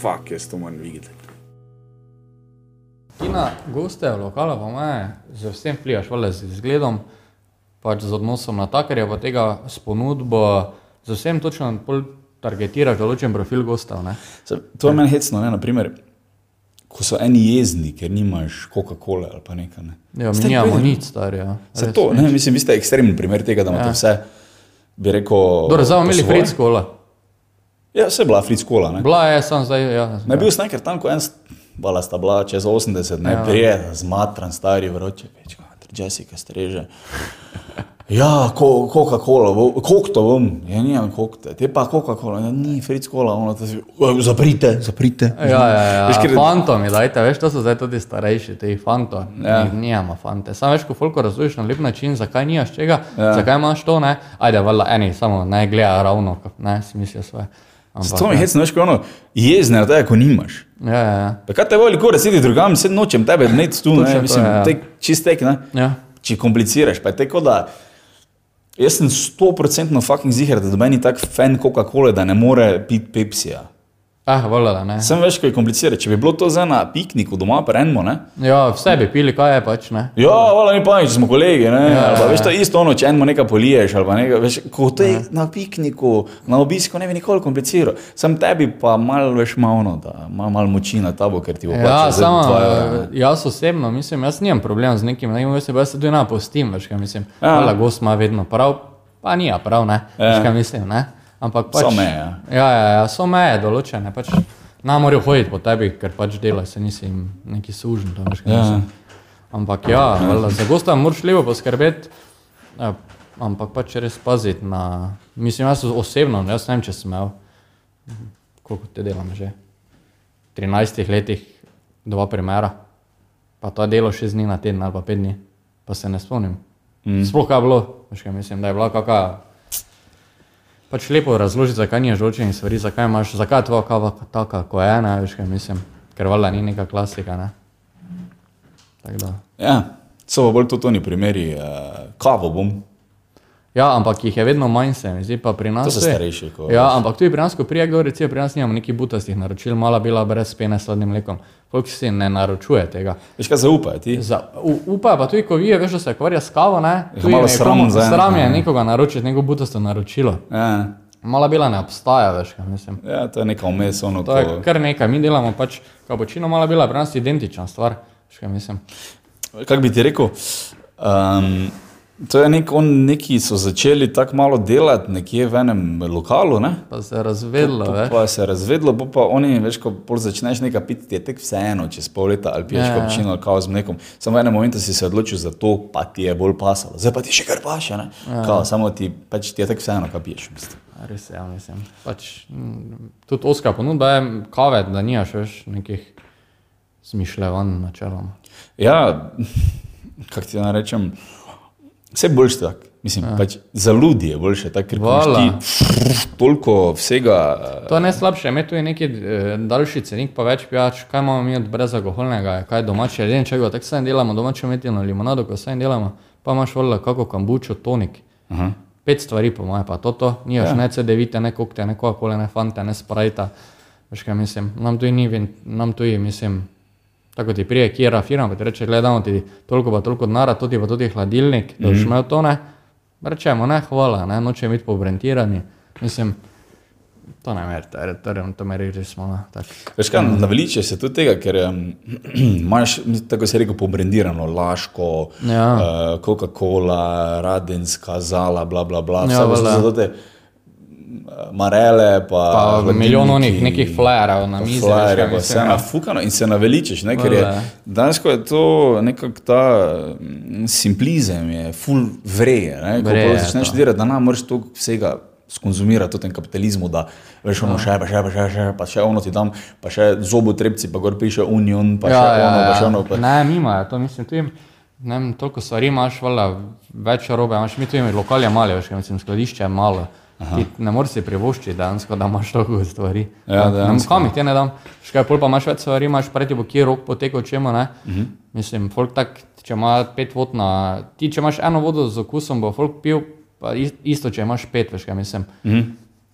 fuck, jaz to moram videti. Ti na goste v lokalu, pa me, z vsem vplivaš, vale, z izgledom, pač z odnosom na takarja, pa tega s ponudbo, z vsem točno pol targetiraš določen profil gostov. ne. Se, to je meni hecno, ne, naprimer, ko so eni jezni, ker nimaš Coca-Cola ali pa nekaj. Ne. Ja, mi nimamo nič, star. Ja. Se to, ne, mislim, vi ste ekstremen primer tega, da imate Ja. vse, bi rekel. Dobro, zdaj po imeli. Fritz kola. Ja, vse je bila Fritz Kola, ne. Bila je, sem zdaj, ja. Ne bil sem nekaj tam, ko en, vala sta bila čez 80, ne, Ja. prijeta, zmatran, stari vroče, več, kot Jessica streže. Ja, ko- Coca-Cola, koliko to bom, ja, nimam kokte, te pa Coca-Cola, ja, ni Fritz Kola, ono, to si, "O, zaprite, zaprite. Ja, ja, ja. Veš, ker- Fantomi, dajte, veš, to so zdaj tudi starejši, ti fanto. Ja. Ja. Nijamo fante. Sam veš, ko folko razložiš na lep način, zakaj nimaš čega, Ja. zakaj imaš to, ne. Ajde, valjda eni, samo ne gledajo ravno, ne, si mislijo svoje. Ampak, To mi je ja. hecno, veš, ko ono, jezne na tebe, ko nimaš. Ja, ja, ja. Pa kaj te voli, ko residi drugam, sedem nočem tebe, ne tu, ne, to mislim, je, ja. tek, čistek, ne. ja. če kompliciraš, pa je tako, da jaz sem 100% fucking ziger, da je tak fan Coca-Cola, da ne more piti Pepsija. Ah, valjda, ne. Sem veš, ko je komplicirati. Če bi bilo to za na pikniku doma, ne? Ja, vse bi pili, kaj je pač, ne. Ja, vola mi pa, če smo kolegi, ne? Ja, Ja, pa, ja, veš, to je isto ono, če enmo nekaj poliješ, ali nekaj, veš, ko to je na pikniku, na obisku, ne bi nikoli kompliciral. Sem tebi pa malo, veš, malo, da ima malo moči na tabo, ker ti bo Ja, plačal zdaj samo eh, jaz osebno, mislim, jaz nimam problem z nekim, ne, jaz se pa se tudi napustim, veš, kaj mislim. Ja. Ja. Hvala, gost ima vedno prav, pa nija prav, ne, Ja. ja. veš, kaj mislim, ne. Ampak pač, So meje, ja. Ja, ja, so meje določene, pač ne morajo hoditi po tebi, ker pač delaš, se nisi jim neki sužen, kaj Ja. Ampak ja, valjda, za gosta moraš lepo poskrbeti, ja, ampak pač res paziti na, mislim, jaz osebno, jaz ne vem, če sem imel, koliko te delam že, 13 letih, dva primera, pa to delo 6 dni na teden ali pa 5 dni, pa se ne spomnim. Mm. Sploh kaj je bilo, veš kaj mislim, da je bila kakšna. Pač lepo razložiti, zakaj nimaš določenih stvari, zakaj imaš, zakaj je tvoja kava taka, kot je, ne, veš kaj mislim, ker valjda ni neka klasika, ne. Tako da. Ja, so pa bolj to toni primeri, uh, kavo bom, Ja, ampak jih je vedno manj, se mi zdi, pa pri nas. to so je- starejši. Ko, Ja, ampak tudi pri nas, ko prije kdo reče, pri nas nimamo nekih butastih naročil, mala bila brez pene s sladnim mlekom. Koliko si ne naročuje tega? Veš kaj zaupajo ti? Za, upa pa tudi, ko vi veš, da se ukvarja s kavo, ne? Je Tudi malo sram za eno, Sram je ja. nekoga naročiti, neko butasto naročilo. Ja, Mala bila ne obstaja, veš, kaj mislim. ja, to je neka vmes, ono, To je ko, kar nekaj, mi delamo pač kapučino, mala bila pri nas identična stvar, veš, kaj mislim. kako bi ti rekel, um, to je nek, on, neki so začeli tako malo delati nekje v enem lokalu, ne? Pa se je razvedlo, Pa, veš. pa se je razvedlo, bo pa oni, veš, ko začneš nekaj piti, ti je tek vseeno, čez pol leta ali piješ Ja, ja. kapčino ali kavo z mlekom. Samo v enem momentu si se odločil za to, pa ti je bolj pasalo. Zdaj pa ti še kar paše, ne? Ja. Kao, samo ti, pač ti je tek vseeno, kaj piješ. v bistvu. Res je, ja, mislim. Pač, mm, tudi oska ponudba je kave, da nimaš več nekih zmišljevanj načeloma. Ja, kako ti naj rečem, vse boljš tak. Mislim, ja. pač za ljudi je boljše, tako ker ti toliko vsega. eh, To je najslabše, imeti tudi neki eh, daljši cenik, pa več pijač, kaj imamo mi od brezalkoholnega, kaj domače, edino če ga tako sem delamo, domačo metino limonado, ko sem delamo, pa imaš voljno kako kambučo, tonik. Aha. Pet stvari, po mojem, pa to, to nimaš ja. ne CD-vite, ne kokte, ne Coca-Cola, ne Fanta, ne Sprite. Veš kaj mislim, nam tu ni, nam tu je, mislim, tako ti prije, kje firma, pa ti reče, gledamo ti toliko pa toliko denara, tudi pa tudi hladilnik, da boš Mhm. imel to, ne. Rečemo, ne, hvala, ne, noče biti pobrentirani. Mislim, to ne merite, torej to meri res smo. Veš kaj, naveličeš se tudi tega, ker um, imaš, tako se reče, pobrendirano, laško, Ja. uh, Coca-Cola, Radenska, Zala, bla, bla, bla, vse Ja, ja, valjda. so te uh, marele, pa, Pa hladilniki, milijon onih nekih flyerjev na mizi, flyerje, pa vse ja. nafukano in se naveličeš, ne, ker je Valjda. danes, ko je to nekako ta mm, simplizem, je full vreje, ne, ko Vreje začneš delati, da nam moraš to vsega skonzumirati v tem kapitalizmu, da veš ono še, pa še, pa še, še, pa še ono ti dam, pa še zobotrebci, pa gor piše Union, pa še ono, pa še ono. Pa... Ja, Ne, je to, mislim, tu jim, ne vem, toliko stvari imaš, valjda, več robe, imaš, mi tu imamo lokalje male, veš, mislim, skladišče je malo. Ne moreš si privoščiti dejansko, da imaš toliko stvari. Ja, dejansko. kam jih ti ne dam. Škaj, pol pa imaš več stvari, imaš pred bo kje rok potekal, čemu ne. Uh -huh. Mislim, folk tak, če ima pet vod na, ti če imaš eno vodo z okusom, bo folk pil, pa is- isto, če imaš pet, veš, kaj mislim. Uh -huh.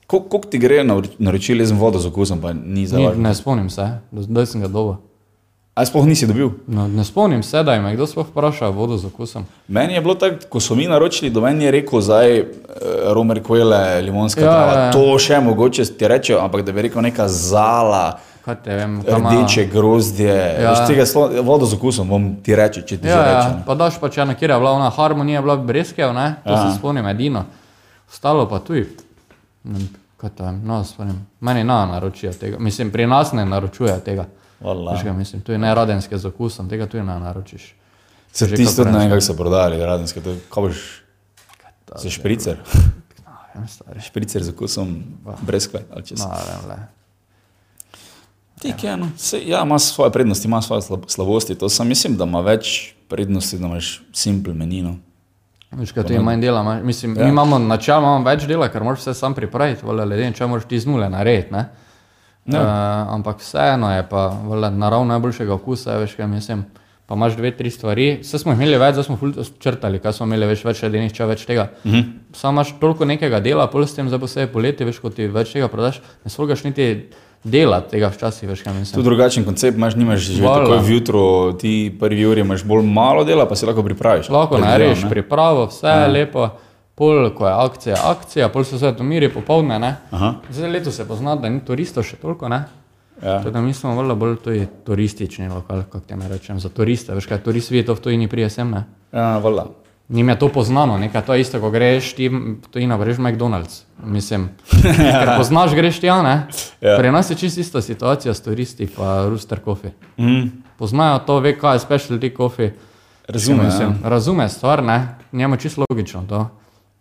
Koliko ti gre naroč- naročili, jaz sem vodo z okusom, pa ni za Ni, ne spomnim se, zdaj sem ga dobil. A sploh nisi dobil? No, ne spomnim se, da je me kdo sploh vprašal vodo z okusom. Meni je bilo tako, ko so mi naročili, do meni je rekel, zdaj eh, Romer Kvele, limonska Ja, ja, trava. ja, Ja, ja. To še mogoče ti rečejo, ampak da bi rekel neka zala, vem, ima- rdeče grozdje. Ja. Ja. Veš, tega slo, vodo z okusom bom ti reči, če ti Ja, že ja, pa daš pa če ena, kjer je bila ona harmonija, bila breskev, ne, to Aha. se spomnim edino. Ostalo pa tuj, ne vem, kaj to je, no, spomnim. Meni na naročijo tega, mislim, pri nas ne naročujejo tega. Vala. Veš, kaj mislim, tu je ne radenske z okusom, tega tu ne naročiš. Se ti tudi ne vem, kako so prodali, radenske. to je- Kaj boš? Se špricer. Vem, stari. Špricer z okusom breskve ali čez. No, ne vem, le. Tik je, no. Se, ja, ima svoje prednosti, ima svoje slab- slabosti. To sem mislim, da ima več prednosti, da imaš simple menino. Veš, kaj tu je manj dela, imaš- mislim, Ja. mi imamo načeloma imamo več dela, ker moraš vse sam pripraviti, vole, leden, če moraš ti z nule narediti, ne. Ja. Uh, ampak vseeno je pa naravno najboljšega okusa, veš, kaj mislim. Pa imaš dve, tri stvari. Vse smo imeli več, zdaj smo črtali, kaj smo imeli več, več ledenih, če več tega. Uh Mhm. -huh. Sam imaš toliko nekega dela, pol s tem, zdaj posebej poleti, veš, ko ti več tega prodaš, ne slogaš niti dela tega včasih, veš, kaj Tu mislim. drugačen koncept imaš, nimaš že tako vjutro, ti prvi uri imaš bolj malo dela, pa si lahko pripraviš. Lahko narediš pripravo, vse je lepo, pol, ko je akcija, akcija, pol so vse to miri popovdne, ne. Aha. Zdaj leto se pozna, da ni turistov še toliko, ne. Ja. Tako da mi smo vrlo bolj tudi turistični lokal, kako te ne rečem, za turiste, veš kaj, turist vidi to v tujini prije sem, ne. Ja, vala. Njim je to poznano, nekaj to je isto, ko greš ti, to in greš McDonald's. Mislim, ker poznaš, greš ti, ne. Ja. Pri nas je čisto ista situacija s turisti, pa Rooster Coffee. Mm. Poznajo to, ve, kaj je specialty coffee. Razume, Mislim, ja. razume stvar, ne, njemu čisto logično to.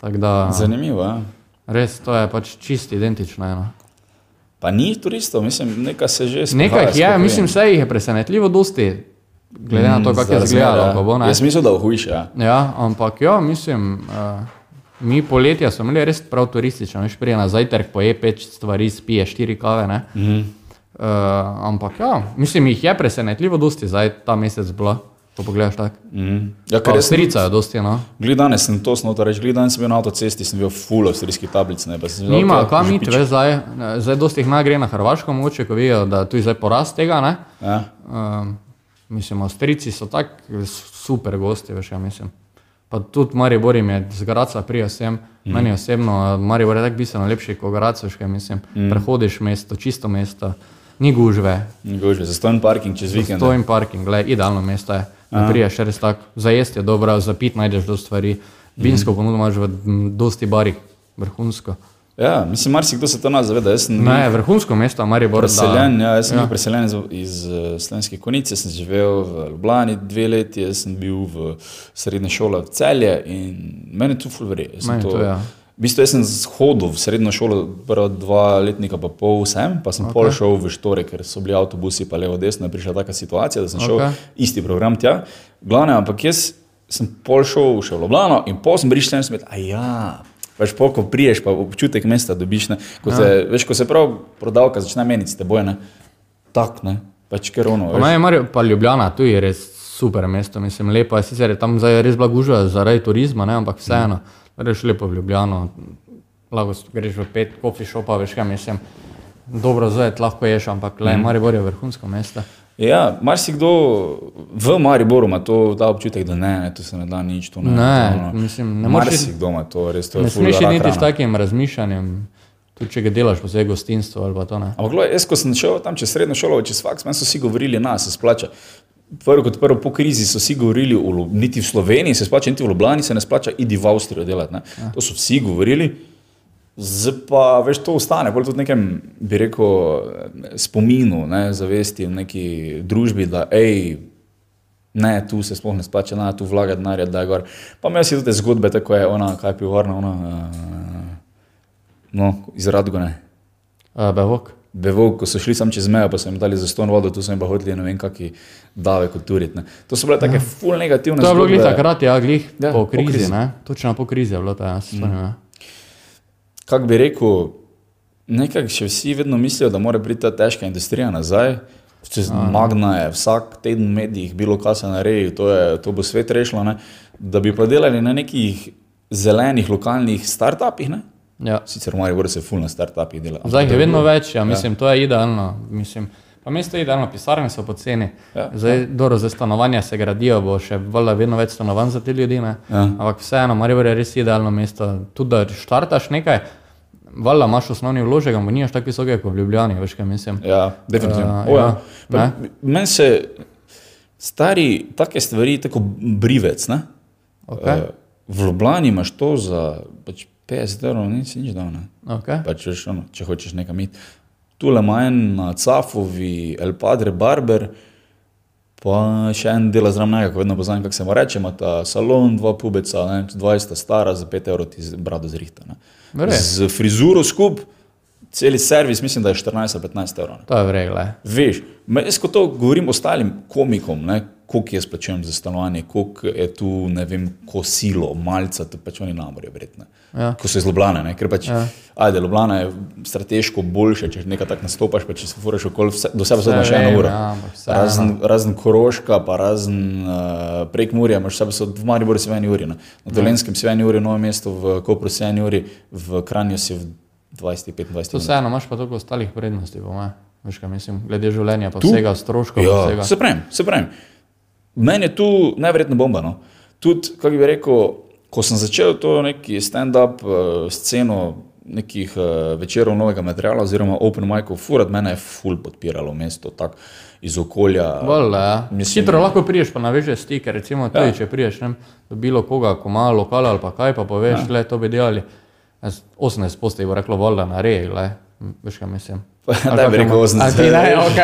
Tako da, Zanimivo, ja. res to je pač čisto identično. Eno. Pa ni turistov, mislim, nekaj se že sprohaja Nekaj jih je, mislim, vse jih je presenetljivo dosti, glede na to, kako je izgledalo. bo. Jaz mislim, da hujše, ja. Ja, ampak ja, mislim, uh, mi poletja smo imeli res prav turistično, veš, prije na zajtrk poje pet stvari, spije štiri kave, ne. Mhm. Uh, ampak ja, mislim, jih je presenetljivo dosti zdaj ta mesec bilo, ko pogledaš tako. Mm. Ja, ker jaz sem Avstrijca je dosti, no. Glede danes sem to snov, reči, glede danes sem bil na avtocesti, sem bil full avstrijskih tablic, ne, Nima, kam že iti, pič- veš, zdaj, zdaj dosti jih naj gre na Hrvaško, mogoče, ko vidijo, da tu je zdaj porast tega, ne. Ja. Um, mislim, Avstrijci so tako super gosti, veš, ja mislim. Pa tudi Maribor jim je z Graca prija sem, mm. meni osebno, Maribor je tako bistveno lepši kot veš, kaj mislim. Mm. Prehodiš mesto, čisto mesto, ni gužve, Gožve, zastojen parking čez vikend. stojim parking, gled, idealno mesto je. Ne priješ res tako, za jesti je dobro, za pit najdeš do stvari, vinsko mm. ponudbo imaš v dosti barih, vrhunsko. Ja, mislim, marsikdo se to nas zaveda. Jaz sem Ne, vrhunsko mesto, Maribor. da- preseljen, ja, jaz sem Ja. bil preseljen iz, iz uh, Slovenske konice, sem živel v Ljubljani dve leti, jaz sem bil v srednje šole v Celje in meni je tu ful verje. Jaz sem Meni to, ja. V bistvu jaz sem hodil v srednjo šolo, prva dva letnika pa pol sem, pa sem okay. pol šel v Štore, ker so bili avtobusi pa levo desno, je prišla taka situacija, da sem šel okay. isti program tja. Glavne, ampak jaz sem pol šel še v Ljubljano in pol sem prišel sem smet, a ja. Veš, pol, ko priješ, pa občutek mesta dobiš. Ne, ko, Ja. te, veš, ko se prav prodavka začne meniti s teboj, ne, tak, ne, pač ker ono. Pa veš. meni je Mari- pa Ljubljana, tu je res super mesto, mislim, lepo je, sicer je tam zdaj res gužva zaradi turizma, ne, ampak vseeno, greš lepo v Ljubljano, lahko greš v pet coffee shopa, veš kaj mislim, dobro zajed lahko ješ, ampak le, Maribor je vrhunsko mesto. Ja, marsikdo v Mariboru ima to, ta občutek, da ne, ne, tu se ne da nič. Tu ne, Ne, to, ono. mislim, ne moreš Marsikdo ima to, res to je Ne smeš niti s takim razmišljanjem, tudi če ga delaš po zdaj gostinstvo ali pa to ne. Ampak, gledaj, jaz, ko sem šel tam čez srednjo šolo, čez faks, meni so vsi govorili, da se splača. Prvo kot prvo po krizi so vsi govorili, v, niti v Sloveniji se splača, niti v Ljubljani se ne splača, idi v Avstrijo delati. Ne. Ja. To so vsi govorili. Zdaj pa veš, to ostane, bolj tudi v nekem, bi rekel, spominu, ne, zavesti v neki družbi, da hej, ne, tu se sploh ne splača, na tu vlaga denar, da je gor. Pa imajo si tudi zgodbe, tako je ona, kaj je pivovarna, ona, uh, no, iz Radgone. Uh, Bevok. Bevo, ko so šli sam čez mejo, pa so jim dali za ston vodo, tu so jim pa hodili, ne vem, kakšni davek odturiti. ne. To so bile take full negativne To je bilo glih takrat, ja, glih Ja, ja, po po krizi, krizi. ne? Točno po krizi je bilo to, ja, spomnim. Ja. Kako bi rekel, nekako še vsi vedno mislijo, da mora priti ta težka industrija nazaj. Čez Magna je vsak teden v medijih bilo, kaj se naredi, to, je, to bo svet rešilo. Ne? Da bi pa delali na nekih zelenih lokalnih startupih, ne? Ja. Sicer v Mariboru se fulno startupih dela. Zdaj je vedno več, ja, mislim, to je idealno. Mislim, pa mesto je idealno, pisarne so poceni. Ja, Zdaj, dobro, zdaj stanovanja se gradijo, bo še valjda vedno več stanovanj za te ljudi. ne. Ja. Ampak vseeno, Maribor je res idealno mesto. Tudi da štartaš nekaj, valjda imaš osnovni vložek, ampak nimaš tako visoke kot v Ljubljani, veš kaj mislim. Ja, definitivno. Uh, Uh, ja. ja, ne. Meni se stari take stvari, tako brivec. Ne? Okay. Uh, v Ljubljani imaš to za pač 50 evrov, nisi nič dal. Ne? Okay. Pač, veš, ono, če hočeš nekam iti. Tule manj na Cafovi, El Padre Barber, pa še en dela zraven njega, ko vedno poznam, kako se mu reče, ima ta salon, dva pubeca, ne, 20 stara, za 5 evrov ti brado zrihta. Res? Z frizuro skup, celi servis, mislim, da je 14 ali 15 evrov. ne. To je vregle. Veš, jaz ko to govorim ostalim komikom, ne, koliko jaz plačujem za stanovanje, koliko je tu, ne vem, kosilo, malce, to pač oni namorijo vredne. Ja. Ko so iz Ljubljana, ne, ker pač, ja. ajde, Ljubljana je strateško boljše, če nekaj tak nastopaš, pa če se furaš okoli, vse, do sebe Vse imaš eno uro. ja, vseeno. razen, razen Koroška, pa razen uh, prek Murja, imaš sebe so v Mariboru si v eni uri, ne. na Dolenskem si v eni uri, Novo mesto, v Kopru si v eni uri, v Kranju si v 20-25 Tu uri. vseeno imaš pa toliko ostalih prednosti, po mojem. Veš kaj mislim, glede življenja, pa Tu? vsega stroškov. Ja, vsega. se pravim, se pravim. Meni je tu najverjetno bomba. No. Tudi, kako bi rekel, ko sem začel to neki stand-up uh, sceno nekih uh, večerov novega materiala oziroma open micov, furat mene je ful podpiralo mesto, tako iz okolja. Ja. Mislim- Hitro lahko priješ, pa navežeš stike, recimo tudi, Ja. če priješ ne, do bilo koga, ko ima lokal ali pa kaj, pa poveš, ja. le to bi delali. Jaz 18 posti bo reklo, valjda narej, le, veš kaj mislim. Ne bi rekel 80. A ti ne, ok.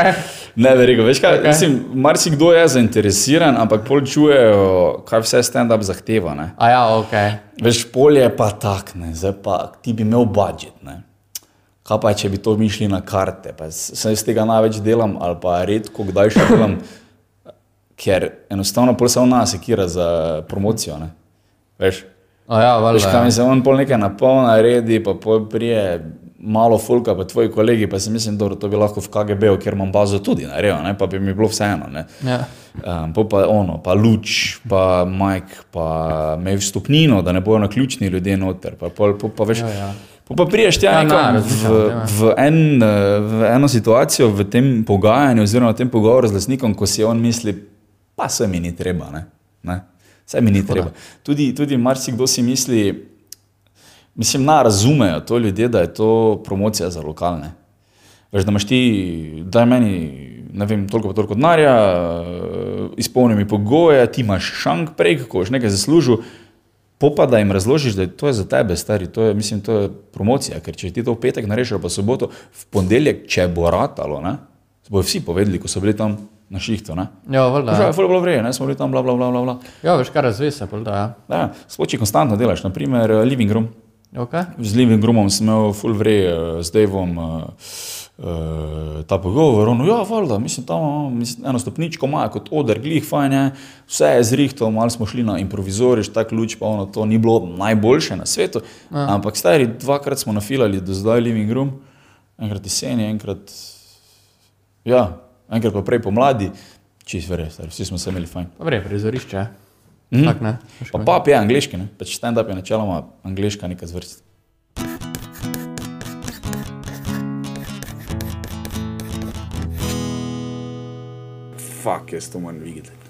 Ne, bi rekel, veš kaj, okay. mislim, marsikdo je zainteresiran, ampak pol čujejo, kaj vse stand-up zahteva. Ne. A ja, ok. Veš, polje je pa tak, ne, zdaj pa ti bi imel budžet. Ne. Kaj pa, če bi to mi šli na karte? Pa s- Saj iz tega največ delam, ali pa redko kdaj še delam, ker enostavno pol se on nas sekira za promocijo. Ne. Veš, A ja, veš, valjda. kam ja. je se on pol nekaj napolna, redi, pa pol prije malo fulka, pa tvoji kolegi, pa si mislim, da to bi lahko v KGB-u, kjer imam bazo tudi naredil, ne, pa bi mi bilo vseeno. Ja. Um, pol pa ono, pa luč, pa Mike, pa me vstopnino, da ne bojo na ključni ljudje noter. Pa, pol, pol, pa, veš, Ja, ja. pol pa priješ tja Ja, nekam na, v, ja. v, en, v eno situacijo, v tem pogajanju, oziroma v tem pogovoru z lastnikom, ko si on misli, pa se mi ni treba. Ne? Ne? Saj mi ni treba. Tudi, tudi marsikdo si misli, mislim, da razumejo to ljudje, da je to promocija za lokalne. Veš, da imaš ti, daj meni, ne vem, toliko pa toliko denarja, izpolni mi pogoje, ti imaš šank prej, ko boš nekaj zaslužil. Popa, da jim razložiš, da je to je za tebe, stari, to je, mislim, to je promocija, ker če ti to v petek narediš, ali pa soboto, v ponedeljek, če bo ratalo, ne, bojo vsi povedali, ko so bili tam na šihtu. Ne. Ja, valjda. Že je Ja. fulno bilo vredno, smo bili tam, bla, bla, bla, bla. ja, veš kaj razve se, pol da, ja. Ja, Spoči konstantno delaš, naprimer eh, living room. Okay. Z living roomom sem imel full vrej, eh, z Davom uh, uh, ta pogovor. Ono, ja, valjda, mislim, tam mislim, eno stopničko ima kot oder, glih, fajn je, vse je zrihto, malo smo šli na improvizoriš, tak luč, pa ono, to ni bilo najboljše na svetu. Ja. Ampak stari, dvakrat smo nafilali do zdaj living room, enkrat jeseni, enkrat, ja, enkrat pa prej pomladi, čist verje, stari, vsi smo se imeli fajn. Dobre, prizorišče. Mm. Tak ne. Pa pap je angliški, ne? pač stand-up je načeloma angliška neka zvrst. Fak, jaz to moram videti.